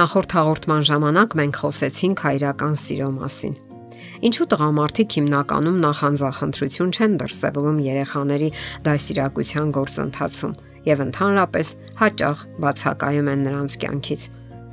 Նախորդ հաղորդման ժամանակ մենք խոսեցինք հայրական սիրո մասին։ Ինչու տղամարդիկ հիմնականում նախանձախնդրություն չեն դրսևորում երեխաների դասիրակության գործընթացում եւ ընդհանրապես հաճախ բացակայում են նրանց կյանքից։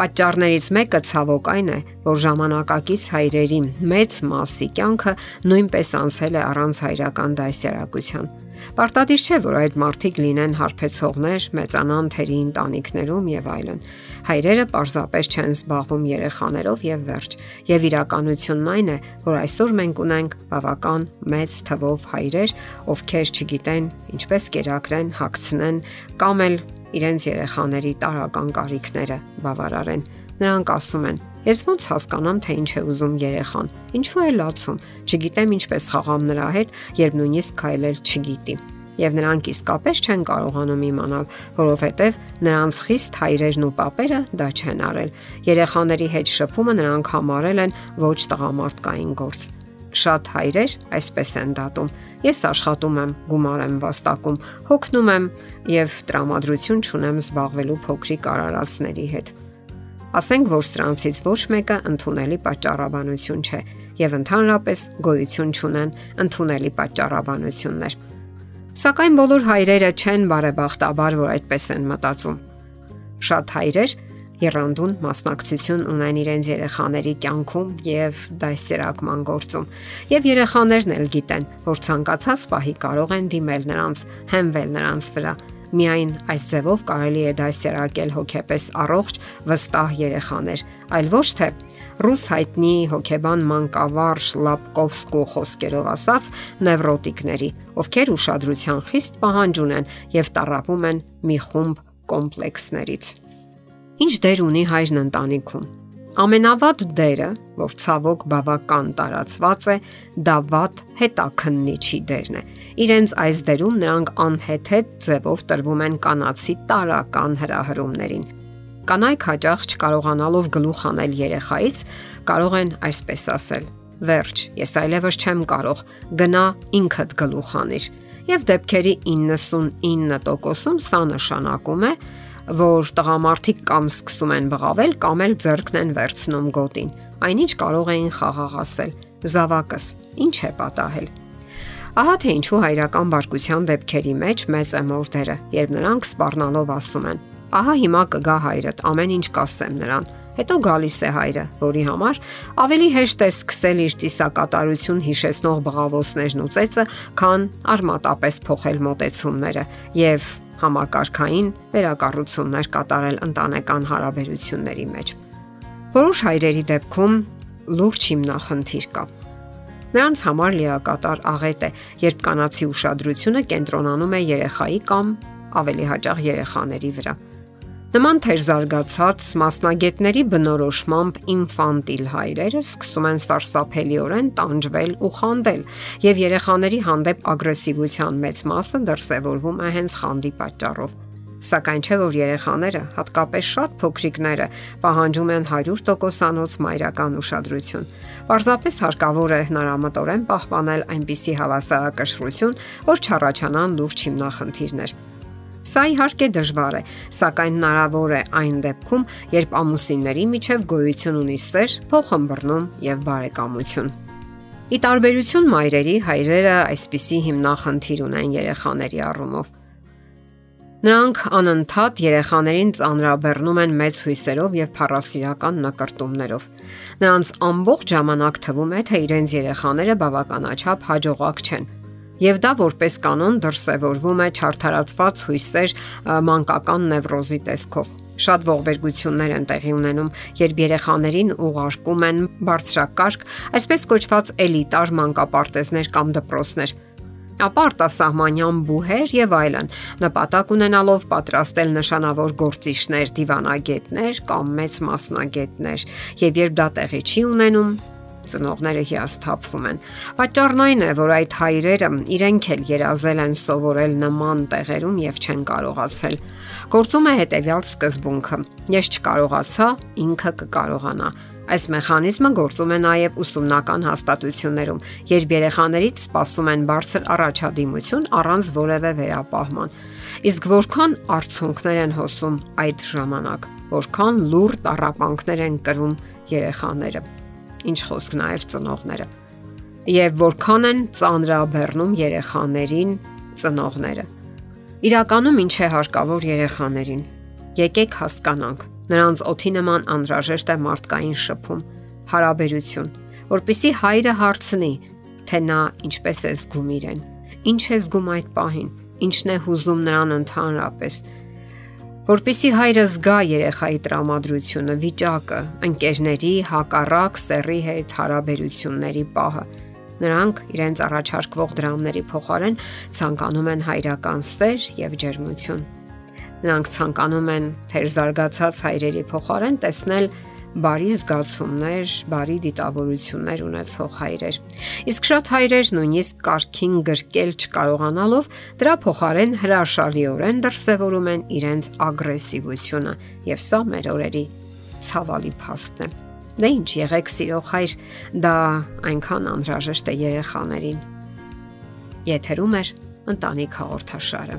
Պատճառներից մեկը ցավոք այն է, որ ժամանակակից հայրերի մեծ մասի կյանքը նույնպես անցել է առանց հայրական դասյարակության։ Պարտադիր չէ, որ այդ մարդիկ լինեն հարբեցողներ, մեծանան թերի ընտանիքներում եւ այլն։ Հայրերը պարզապես չեն զբաղվում երեխաներով եւ վերջ։ Եվ իրականությունն այն է, որ այսօր մենք ունենք բավական մեծ թվով հայրեր, ովքեր չգիտեն ինչպես կերակրեն, հագցնեն կամ էլ իրենց երեխաների տարական կարիքները բավարարեն։ Նրանք ասում են. Ես ոնց հասկանամ, թե ինչ է ուզում երեխան։ Ինչու է լացում։ Չգիտեմ ինչպես խաղամ նրա հետ, երբ նույնիսկ քայլել չգիտի եւ նրանք իսկապես չեն կարողանում իմանալ, որովհետեւ նրանց խիստ հայրերն ու պապերը դա չեն արել։ Երեխաների հետ շփումը նրանք համարել են ոչ տղամարդկային գործ։ Շատ հայրեր այսպես են դատում։ Ես աշխատում եմ, գումար եմ վաստակում, հոգնում եմ եւ տրամադրություն չունեմ զբաղվելու փոքրիկ արարածների հետ։ Ասենք որ սրանցից ոչ մեկը ընդունելի պատճառաբանություն չէ եւ ընդհանրապես գոյություն չունեն ընդունելի պատճառաբանություններ։ Սակայն բոլոր հայրերը չեն բարեբախտաբար, որ այդպես են մտածում։ Շատ հայրեր երանդուն մասնակցություն ունեն իրենց երեխաների կյանքում եւ դասերակման գործում։ Եվ երեխաներն էլ գիտեն, որ ցանկացած պահի կարող են դիմել նրանց, հենվել նրանց վրա Միայն այս ձևով կարելի է դասերակել հոգեպես առողջ, վստահ երեխաներ, այլ ոչ թե ռուս հայտնի հոգեբան Մանկավարժ Լապկովսկու խոսքերով ասած նևրոտիկների, ովքեր ուշադրության խիստ պահանջ ունեն եւ տարապում են մի խումբ կոմպլեքսներից։ Ինչ դեր ունի հայրն ընտանիքում։ Ամենավատ դերը, որ ցավոք բավական տարածված է, դա վատ հետաքննիչի դերն է։ Իրենց այս դերում նրանք անհեթեթ ձևով տրվում են կանացի տարական հրահրումներին։ Կանայք հաճախ չկարողանալով գլուխ անել երեխայից, կարող են այսպես ասել. Վերջ, ես այլևս չեմ կարող, գնա ինքդ գլուխ անիր։ Եվ դեպքերի 99%-ում սա նշանակում է, որ տղամարդիկ կամ սկսում են բղավել կամ էլ ձեռքն են վերցնում գոտին։ Այնինչ կարող էին խաղաղ ասել. «Զավակս, ի՞նչ է պատահել»։ Ահա թե ինչու հայրական բարկության դեպքերի մեջ մեծ է մոր դերը, երբ նրանք սпарնալով ասում են. «Ահա հիմա կգա հայրդ, ամեն ինչ կասեմ նրան»։ Հետո գալիս է հայրը, որի համար ավելի հեշտ է սկսել իր ծիսակատարություն հիշեցնող բղավոցներն ու ծեծը, քան արմատապես փոխել մտեցումները եւ համակարգային վերակառուցումներ կատարել ընտանեկան հարաբերությունների մեջ։ Որոշ հայրերի դեպքում լուրջ հիմնախնդիր կա։ Նրանց համար լիակատար աղետ է, երբ կանացի ուշադրությունը կենտրոնանում է երեխայի կամ ավելի հաճախ երեխաների վրա։ Նման թերզարգացած մասնագետների բնորոշմամբ ինֆանտիլ հայրերը սկսում են սարսափելիորեն տանջվել ու խանդել, եւ երեխաների հանդեպ ագրեսիվության մեծ մասը դրսևորվում է հենց խանդի պատճառով։ Սակայն չէ որ երեխաները, հատկապես շատ փոքրիկները, պահանջում են 100%-անոց մայրական ուշադրություն։ Պարզապես հարկավոր է հնարամտորեն պահպանել այնպիսի հավասարակշռություն, որ չառաջանան լուրջ հիմնախնդիրներ։ Սա իհարկե դժվար է, սակայն հնարավոր է այն դեպքում, երբ ամուսինների միջև գոյություն ունի սեր, փոխհմբռնում եւ բարեկամություն։ Ի տարբերություն մայրերի, հայրերը այսպիսի հիմնախնդիր ունեն երեխաների առումով։ Նրանք անընդհատ երեխաներին ծանրաբեռնում են մեծ հույսերով եւ փառասիրական նկարտումներով։ Նրանց ամբողջ ժամանակ թվում է, թե իրենց երեխաները բավականաչափ հաջողակ չեն եւ դա որպես կանոն դրսևորվում է չարթարացված հույսեր մանկական նևրոզի տեսքով։ Շատ ողբերգություններ են տեղի ունենում, երբ երեխաներին ուղարկում են բարձրակարգ, այսպես կոչված էլիտար մանկապարտեզներ կամ դպրոցներ ապա արտասահմանյան բուհեր եւ այլն, նպատակ ունենալով պատրաստել նշանավոր գործիչներ, դիվանագետներ կամ մեծ մասնագետներ, եւ երբ դա տեղի չի ունենում, ծնողները հիասթափվում են։ Պատճառն այն է, որ այդ հայրերը իրենք էլ երազել են սովորել նման տեղերում եւ չեն կարողացել։ Գործում է հետեւյալ սկզբունքը. ես չկարողացա, ինքը կկարողանա։ Այս մեխանիզմը գործում է նաև ուսումնական հաստատություններում, երբ երեխաներից սպասում են բարձր առաջադիմություն առանց որևէ վերապահման։ Իսկ որքան արցունքներ են հոսում այդ ժամանակ, որքան լուր տարապանքներ են կրում երեխաները։ Ինչ խոսք նաև ծնողները։ Եվ որքան են ծանրաբեռնում երեխաներին ծնողները։ Իրականում ինչ է հարկավոր երեխաներին։ Եկեք հասկանանք Նրանց օթի նման անհրաժեշտ է մարդկային շփում, հարաբերություն, որpիսի հայրը հարցնի, թե նա ինչպես է զգում իրեն, ինչ է զգում այդ պահին, ինչն է հուզում նրան ընդհանրապես, որpիսի հայրը զգա երեխայի տրամադրությունը, վիճակը, ընկերների հակառակ սեռի հետ հարաբերությունների պահը։ Նրանք իրենց առաջարկվող դրամների փոխարեն ցանկանում են հայրական սեր եւ ջերմություն։ Նրանք ցանկանում են թեր զարգացած հայրերի փոխարեն տեսնել բարի զգացումներ, բարի դիտավորություններ ունեցող հայրեր։ Իսկ շատ հայրեր նույնիսկ կարքին գրկել չկարողանալով դրա փոխարեն հրաշալիորեն դրսևորում են իրենց ագրեսիվությունը, եւ սա մեր օրերի ցավալի փաստն է։ Դե ինչ եղեք սիրող հայր, դա այնքան անհրաժեշտ է երեխաներին։ Եթերում է ընտանիք հաղորդաշարը։